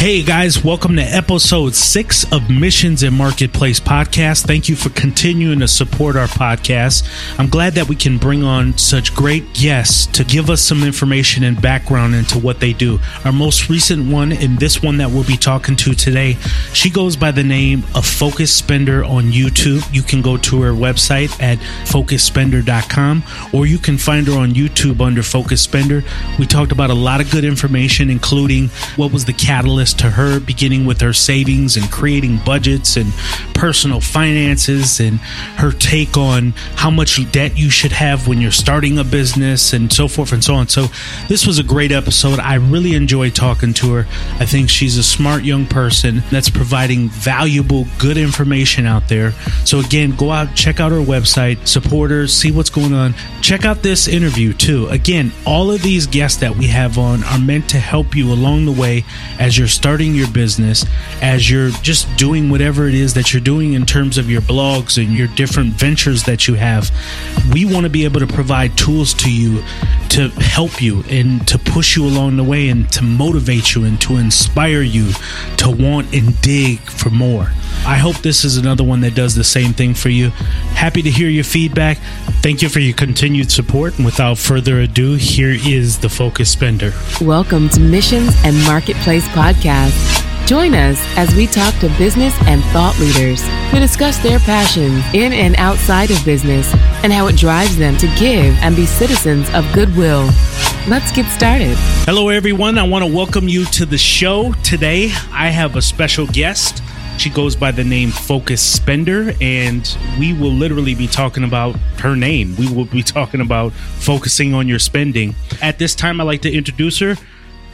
Hey guys, welcome to episode six of Missions and Marketplace podcast. Thank you for continuing to support our podcast. I'm glad that we can bring on such great guests to give us some information and background into what they do. Our most recent one, and this one that we'll be talking to today, she goes by the name of Focused Spender on YouTube. You can go to her website at focusedspender.com or you can find her on YouTube under Focused Spender. We talked about a lot of good information, including what was the catalyst to her beginning with her savings and creating budgets and personal finances and her take on how much debt you should have when you're starting a business and so forth and so on. So, this was a great episode. I really enjoyed talking to her. I think she's a smart young person that's providing valuable, good information out there. So, again, go out, check out her website, support her, see what's going on. Check out this interview too. Again, all of these guests that we have on are meant to help you along the way as you're starting your business, as you're just doing whatever it is that you're doing in terms of your blogs and your different ventures that you have. We want to be able to provide tools to you to help you and to push you along the way and to motivate you and to inspire you to want and dig for more. I hope this is another one that does the same thing for you. Happy to hear your feedback. Thank you for your continued support. And without further ado, here is the Focused Spender. Welcome to Missions and Marketplace Podcast. Join us as we talk to business and thought leaders to discuss their passions in and outside of business and how it drives them to give and be citizens of goodwill. Let's get started. Hello, everyone. I want to welcome you to the show. Today, I have a special guest. She goes by the name Focused Spender, and we will literally be talking about her name. We will be talking about focusing on your spending. At this time, I'd like to introduce her.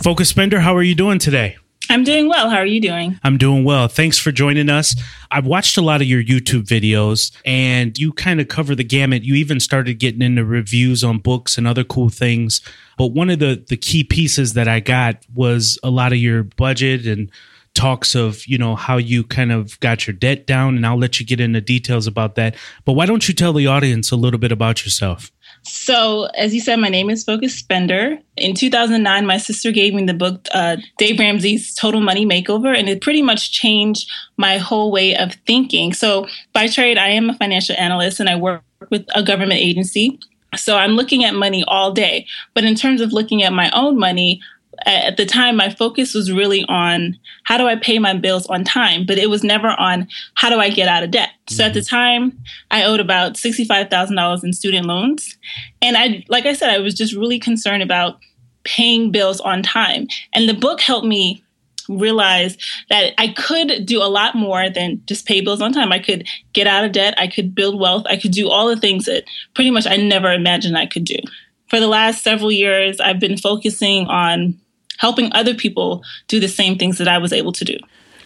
Focused Spender, how are you doing today? I'm doing well. How are you doing? I'm doing well. Thanks for joining us. I've watched a lot of your YouTube videos and you kind of cover the gamut. You even started getting into reviews on books and other cool things. But one of the, the key pieces that I got was a lot of your budget and talks of you know how you kind of got your debt down and i'll let you get into details about that but why don't you tell the audience a little bit about yourself so as you said my name is focused spender. In 2009 my sister gave me the book uh, dave ramsey's total money makeover and it pretty much changed my whole way of thinking. So by trade i am a financial analyst and i work with a government agency. So I'm looking at money all day. But in terms of looking at my own money, at the time my focus was really on how do i pay my bills on time but it was never on how do i get out of debt. So mm-hmm. at the mm-hmm. time i owed about $65000 in student loans. And i like i said i was just really concerned about paying bills on time. And the book helped me realize that i could do a lot more than just pay bills on time. I could get out of debt. I could build wealth. I could do all the things that pretty much i never imagined i could do. For the last several years i've been focusing on helping other people do the same things that I was able to do.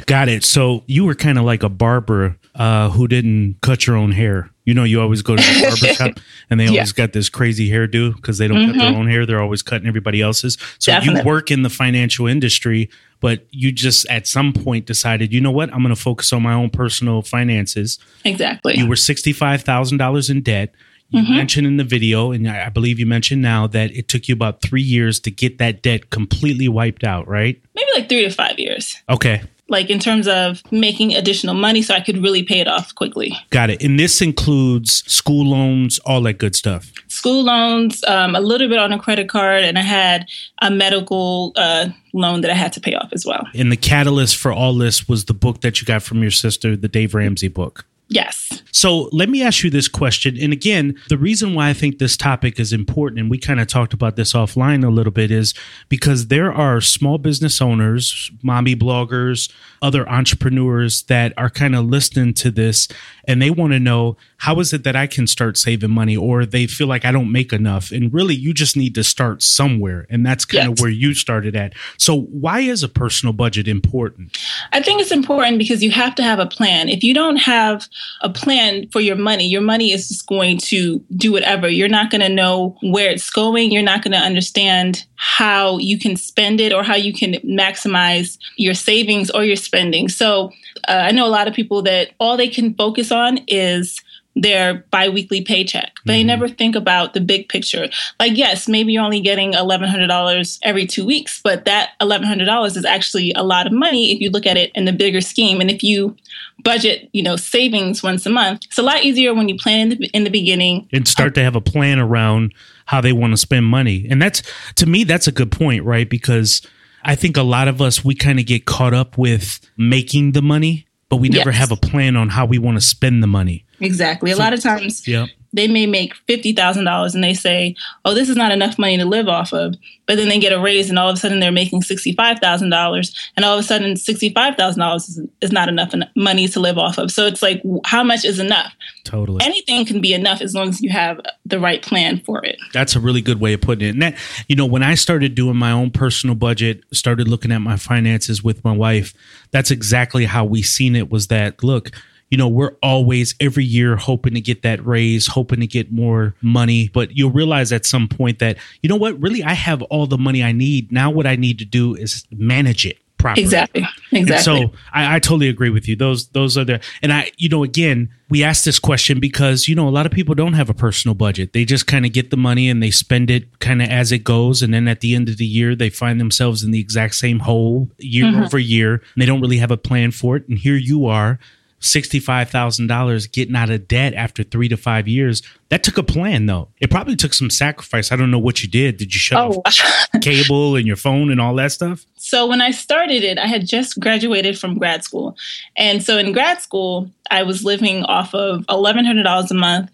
Got it. So you were kind of like a barber uh, who didn't cut your own hair. You know, you always go to the barber shop and they always yeah. got this crazy hairdo because they don't mm-hmm. cut their mm-hmm. own hair. They're always cutting everybody else's. So Definitely. you work in the financial industry, but you just at some point decided, you know what? I'm going to focus on my own personal finances. Exactly. You were $65,000 in debt. You mm-hmm. mentioned in the video, and I believe you mentioned now that it took you about three years to get that debt completely wiped out, right? Maybe like three to five years. Okay. Like in terms of making additional money so I could really pay it off quickly. Got it. And this includes school loans, all that good stuff. School loans, um, a little bit on a credit card, and I had a medical uh, loan that I had to pay off as well. And the catalyst for all this was the book that you got from your sister, the Dave Ramsey book. Yes. So let me ask you this question. And again, the reason why I think this topic is important, and we kind of talked about this offline a little bit, is because there are small business owners, mommy bloggers, other entrepreneurs that are kind of listening to this and they want to know how is it that I can start saving money or they feel like I don't make enough. And really, you just need to start somewhere. And that's kind yes. of where you started at. So, why is a personal budget important? I think it's important because you have to have a plan. If you don't have a plan for your money, your money is just going to do whatever. You're not going to know where it's going. You're not going to understand how you can spend it or how you can maximize your savings or your spending. So, uh, I know a lot of people that all they can focus on is their biweekly paycheck, but mm-hmm. they never think about the big picture. Like, yes, maybe you're only getting $1,100 every two weeks, but that $1,100 is actually a lot of money if you look at it in the bigger scheme. And if you budget, you know, savings once a month, it's a lot easier when you plan in the, in the beginning and start to have a plan around how they want to spend money. And that's, to me, that's a good point, right? Because I think a lot of us, we kind of get caught up with making the money, but we never yes. have a plan on how we want to spend the money. Exactly. A so, lot of times, yeah they may make $50,000 and they say, oh, this is not enough money to live off of. But then they get a raise and all of a sudden they're making $65,000. And all of a sudden $65,000 is, is not enough money to live off of. So it's like, how much is enough? Totally. Anything can be enough as long as you have the right plan for it. That's a really good way of putting it. And that, you know, when I started doing my own personal budget, started looking at my finances with my wife, that's exactly how we seen it was that, look, you know, we're always every year hoping to get that raise, hoping to get more money. But you'll realize at some point that, you know what, really, I have all the money I need. Now, what I need to do is manage it properly. Exactly. Exactly. And so I, I, totally agree with you. Those those are the and I you know again we asked this question because you know a lot of people don't have a personal budget. They just kind of get the money and they spend it kind of as it goes, and then at the end of the year they find themselves in the exact same hole year mm-hmm. over year. And they don't really have a plan for it. And here you are $65,000 getting out of debt after three to five years. That took a plan, though. It probably took some sacrifice. I don't know what you did. Did you shut oh. off cable and your phone and all that stuff? So, when I started it, I had just graduated from grad school. And so, in grad school, I was living off of $1,100 a month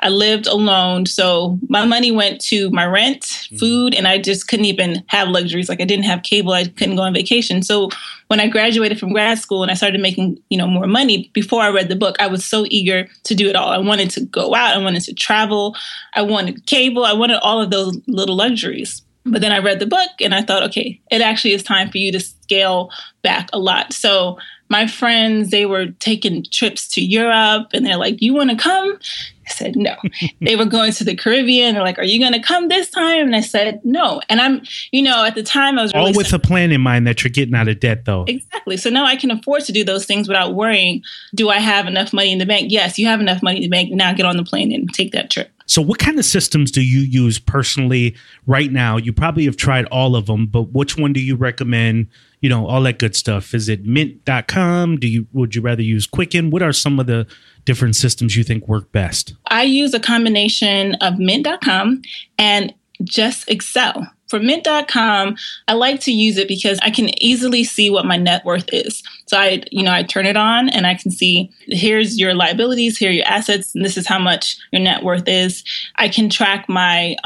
I lived alone. So my money went to my rent, mm-hmm. food, and I just couldn't even have luxuries. Like I didn't have cable, I couldn't go on vacation. So when I graduated from grad school and I started making, you know, more money before I read the book, I was so eager to do it all. I wanted to go out, I wanted to travel, I wanted cable, I wanted all of those little luxuries. But then I read the book and I thought, okay, it actually is time for you to scale back a lot. So my friends, they were taking trips to Europe and they're like, You want to come? I said, No. they were going to the Caribbean. They're like, Are you going to come this time? And I said, No. And I'm, you know, at the time I was really all with a plan in mind that you're getting out of debt, though. Exactly. So now I can afford to do those things without worrying, Do I have enough money in the bank? Yes, you have enough money in the bank. Now get on the plane and take that trip. So, what kind of systems do you use personally right now? You probably have tried all of them, but which one do you recommend? you know, all that good stuff. Is it mint.com? Do you would you rather use Quicken? What are some of the different systems you think work best? I use a combination of mint.com and just Excel. For mint.com, I like to use it because I can easily see what my net worth is. So I, you know, I turn it on and I can see here's your liabilities, here are your assets, and this is how much your net worth is. I can track my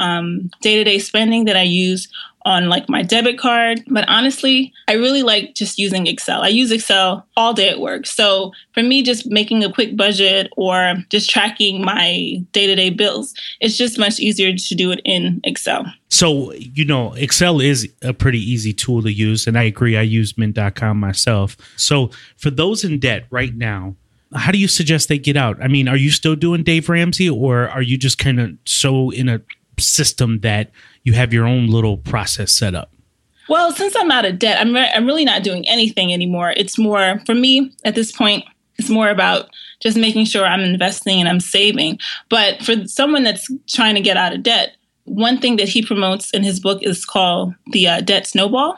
day to day spending that I use on like my debit card. But honestly, I really like just using Excel. I use Excel all day at work. So for me, just making a quick budget or just tracking my day to day bills, it's just much easier to do it in Excel. So, you know, Excel is a pretty easy tool to use. And I agree, I use mint.com myself. So for those in debt right now, how do you suggest they get out? I mean, are you still doing Dave Ramsey or are you just kind of so in a system that you have your own little process set up? Well, since I'm out of debt, I'm, re- I'm really not doing anything anymore. It's more, for me at this point, it's more about just making sure I'm investing and I'm saving. But for someone that's trying to get out of debt, one thing that he promotes in his book is called the uh, debt snowball.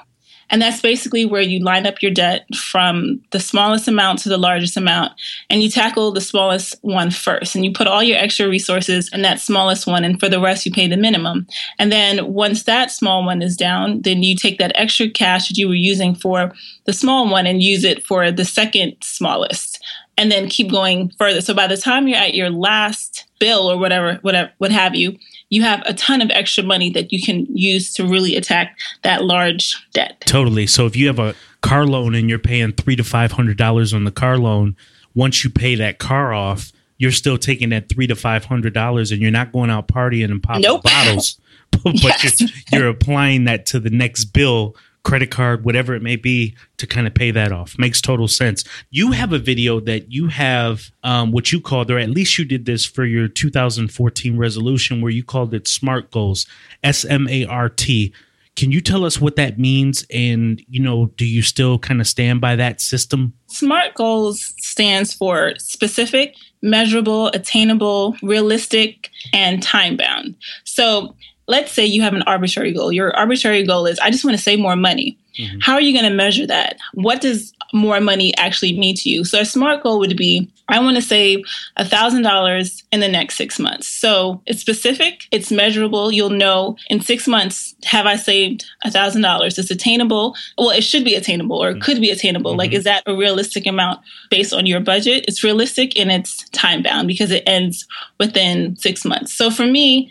And that's basically where you line up your debt from the smallest amount to the largest amount. And you tackle the smallest one first. And you put all your extra resources in that smallest one. And for the rest, you pay the minimum. And then once that small one is down, then you take that extra cash that you were using for the small one and use it for the second smallest. And then keep going further. So by the time you're at your last bill or whatever, whatever, what have you, you have a ton of extra money that you can use to really attack that large debt. Totally. So if you have a car loan and you're paying three to five hundred dollars on the car loan, once you pay that car off, you're still taking that three to five hundred dollars and you're not going out partying and popping nope. bottles. but yes. you're, you're applying that to the next bill credit card, whatever it may be, to kind of pay that off. Makes total sense. You have a video that you have um, what you called, or at least you did this for your 2014 resolution, where you called it SMART goals, S M A R T. Can you tell us what that means? And, you know, do you still kind of stand by that system? SMART goals stands for specific, measurable, attainable, realistic, and time bound. So let's say you have an arbitrary goal. Your arbitrary goal is I just want to save more money. Mm-hmm. How are you going to measure that? What does more money actually mean to you? So a smart goal would be I want to save $1,000 in the next six months. So it's specific, it's measurable. You'll know in six months, have I saved $1,000? It's attainable. Well, it should be attainable or it could be attainable. Mm-hmm. Like, is that a realistic amount based on your budget? It's realistic and it's time bound because it ends within six months. So for me,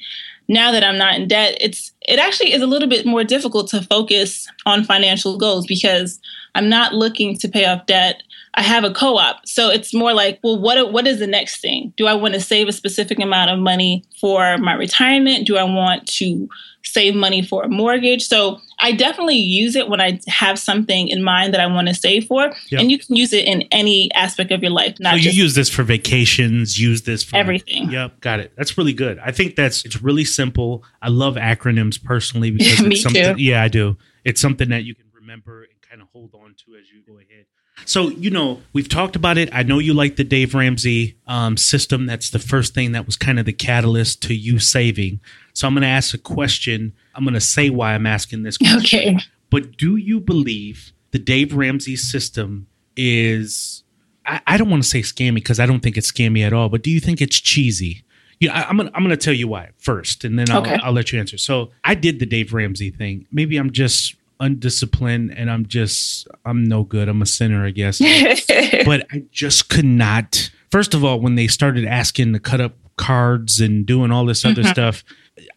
now that I'm not in debt, it's it actually is a little bit more difficult to focus on financial goals because I'm not looking to pay off debt. I have a co-op. So it's more like, well, what what is the next thing? Do I want to save a specific amount of money for my retirement? Do I want to save money for a mortgage? So I definitely use it when I have something in mind that I want to save for. Yep. And you can use it in any aspect of your life. Not so you use this for vacations, use this for everything. Yep, got it. That's really good. I think that's it's really simple. I love acronyms personally because it's something too. yeah, I do. It's something that you can remember and kind of hold on to as you go ahead. So, you know, we've talked about it. I know you like the Dave Ramsey um, system. That's the first thing that was kind of the catalyst to you saving. So, I'm going to ask a question. I'm going to say why I'm asking this question. Okay. But do you believe the Dave Ramsey system is, I, I don't want to say scammy because I don't think it's scammy at all, but do you think it's cheesy? Yeah, I, am gonna I'm gonna tell you why first, and then I'll, okay. I'll let you answer. So I did the Dave Ramsey thing. Maybe I'm just undisciplined and I'm just I'm no good. I'm a sinner, I guess. but I just could not. First of all, when they started asking to cut up cards and doing all this other mm-hmm. stuff,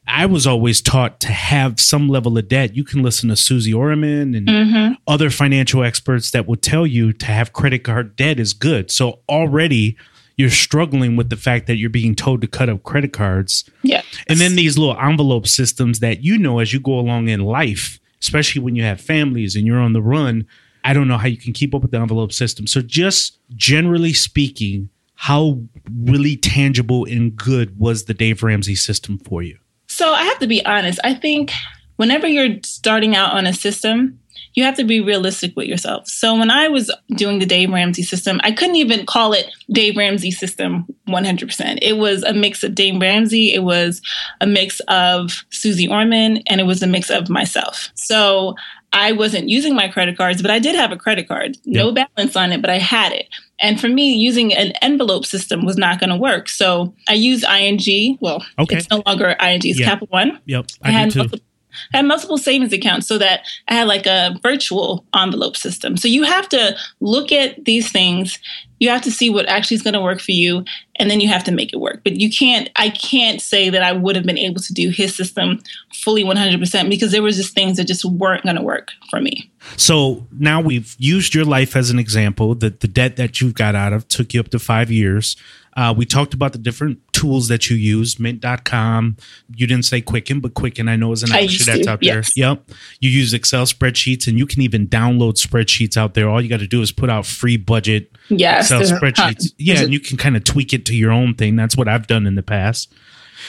I was always taught to have some level of debt. You can listen to Suze Orman and mm-hmm. other financial experts that will tell you to have credit card debt is good. So already you're struggling with the fact that you're being told to cut up credit cards. Yeah. And then these little envelope systems that you know as you go along in life especially when you have families and you're on the run. I don't know how you can keep up with the envelope system. So, just generally speaking, how really tangible and good was the Dave Ramsey system for you? So, I have to be honest. I think whenever you're starting out on a system, you have to be realistic with yourself. So when I was doing the Dave Ramsey system, I couldn't even call it Dave Ramsey system 100%. It was a mix of Dave Ramsey, it was a mix of Suze Orman, and it was a mix of myself. So I wasn't using my credit cards, but I did have a credit card. No yep. balance on it, but I had it. And for me, using an envelope system was not going to work. So I used ING. Well, okay. it's no longer ING, it's yep. Capital One. Yep. I, I had too. Multiple, I had multiple savings accounts so that I had like a virtual envelope system. So you have to look at these things. You have to see what actually is going to work for you, and then you have to make it work. But you can't, I can't say that I would have been able to do his system fully 100% because there was just things that just weren't going to work for me. So now we've used your life as an example that the debt that you've got out of took you up to five years. Uh, we talked about the different tools that you use, mint.com. You didn't say Quicken, but Quicken I know is an option that's out yes. there. Yep. You use Excel spreadsheets and you can even download spreadsheets out there. All you got to do is put out free budget yes, Excel spreadsheets. Yeah, and you can kind of tweak it to your own thing. That's what I've done in the past.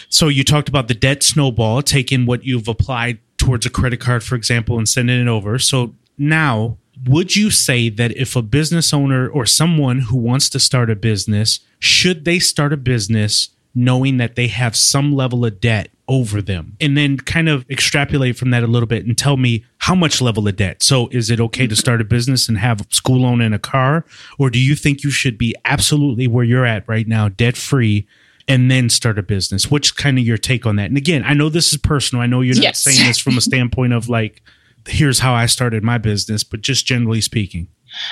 So you talked about the debt snowball, taking what you've applied towards a credit card, for example, and sending it over. So now would you say that if a business owner or someone who wants to start a business, should they start a business knowing that they have some level of debt over them? And then kind of extrapolate from that a little bit and tell me how much level of debt. So is it okay to start a business and have a school loan and a car? Or do you think you should be absolutely where you're at right now, debt free? and then start a business. Which kind of your take on that? And again, I know this is personal. I know you're not yes. saying this from a standpoint of like here's how I started my business, but just generally speaking?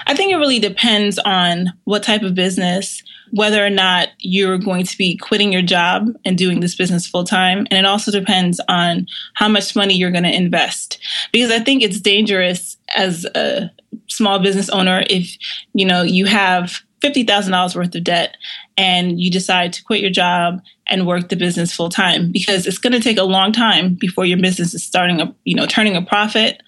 I think it really depends on what type of business, whether or not you're going to be quitting your job and doing this business full time. And it also depends on how much money you're going to invest. Because I think it's dangerous as a small business owner if, you know, you have $50,000 worth of debt and you decide to quit your job and work the business full time because it's going to take a long time before your business is starting a you know turning a profit.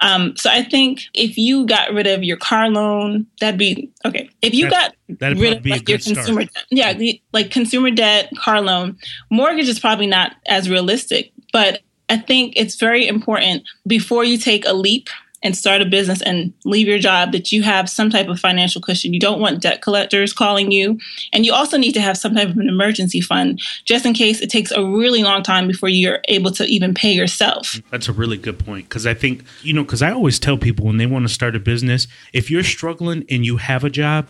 Um, so i think if you got rid of your car loan that'd be okay. If you got rid of like your consumer debt yeah the, like consumer debt car loan mortgage is probably not as realistic. But I think it's very important before you take a leap and start a business and leave your job that you have some type of financial cushion. You don't want debt collectors calling you. And you also need to have some type of an emergency fund just in case it takes a really long time before you're able to even pay yourself. That's a really good point. Because I think, you know, because I always tell people when they want to start a business, if you're struggling and you have a job,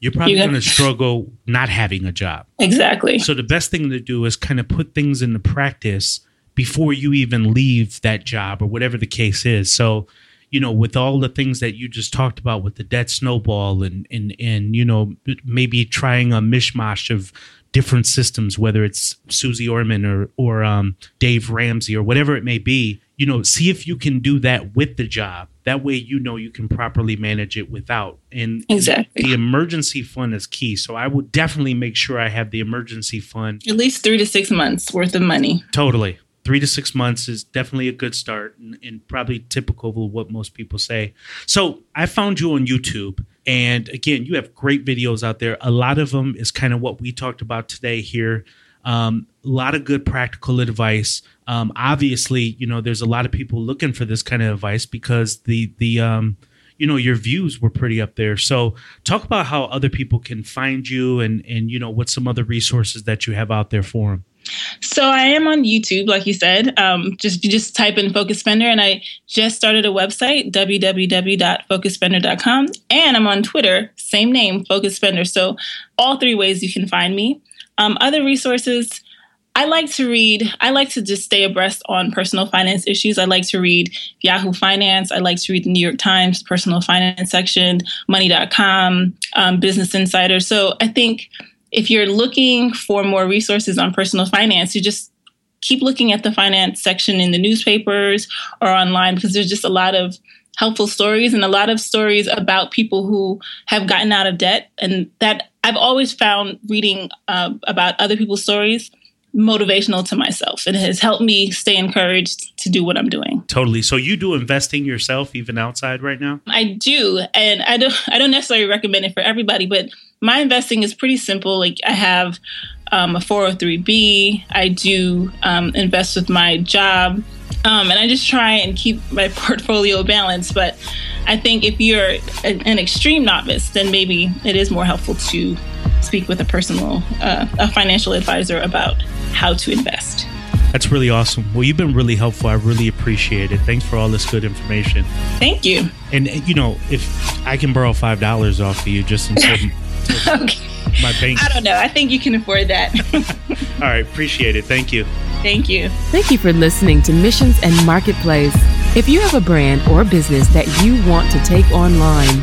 you're probably going to struggle not having a job. Exactly. So the best thing to do is kind of put things into practice before you even leave that job or whatever the case is. So you know, with all the things that you just talked about with the debt snowball and and and you know maybe trying a mishmash of different systems, whether it's Suze Orman or or um, Dave Ramsey or whatever it may be, you know, see if you can do that with the job. That way, you know you can properly manage it without. And exactly the emergency fund is key. So I would definitely make sure I have the emergency fund at least three to six months worth of money. Totally three to six months is definitely a good start and, and, probably typical of what most people say. So I found you on YouTube. And again, you have great videos out there. A lot of them is kind of what we talked about today here. Um, a lot of good practical advice. Um, obviously, you know, there's a lot of people looking for this kind of advice because the the um, you know your views were pretty up there. So talk about how other people can find you and and you know what some other resources that you have out there for them. So I am on YouTube, like you said. Um, just just type in Focused Spender, and I just started a website www.focusedspender.com, and I'm on Twitter, same name, Focused Spender. So all three ways you can find me. Um, other resources. I like to read, I like to just stay abreast on personal finance issues. I like to read Yahoo Finance. I like to read the New York Times personal finance section, money.com, um, Business Insider. So I think if you're looking for more resources on personal finance, you just keep looking at the finance section in the newspapers or online because there's just a lot of helpful stories and a lot of stories about people who have gotten out of debt. And that I've always found reading uh, about other people's stories motivational to myself and it has helped me stay encouraged to do what I'm doing. Totally. So you do investing yourself even outside right now? I do. And I don't I don't necessarily recommend it for everybody, but my investing is pretty simple. Like I have um, a 403b. I do um, invest with my job, um, and I just try and keep my portfolio balanced. But I think if you're an extreme novice, then maybe it is more helpful to speak with a personal, uh, a financial advisor about how to invest. That's really awesome. Well, you've been really helpful. I really appreciate it. Thanks for all this good information. Thank you. And you know, if I can borrow five dollars off of you just until okay. my bank. I don't know. I think you can afford that. All right. Appreciate it. Thank you. Thank you. Thank you for listening to Missions and Marketplace. If you have a brand or business that you want to take online,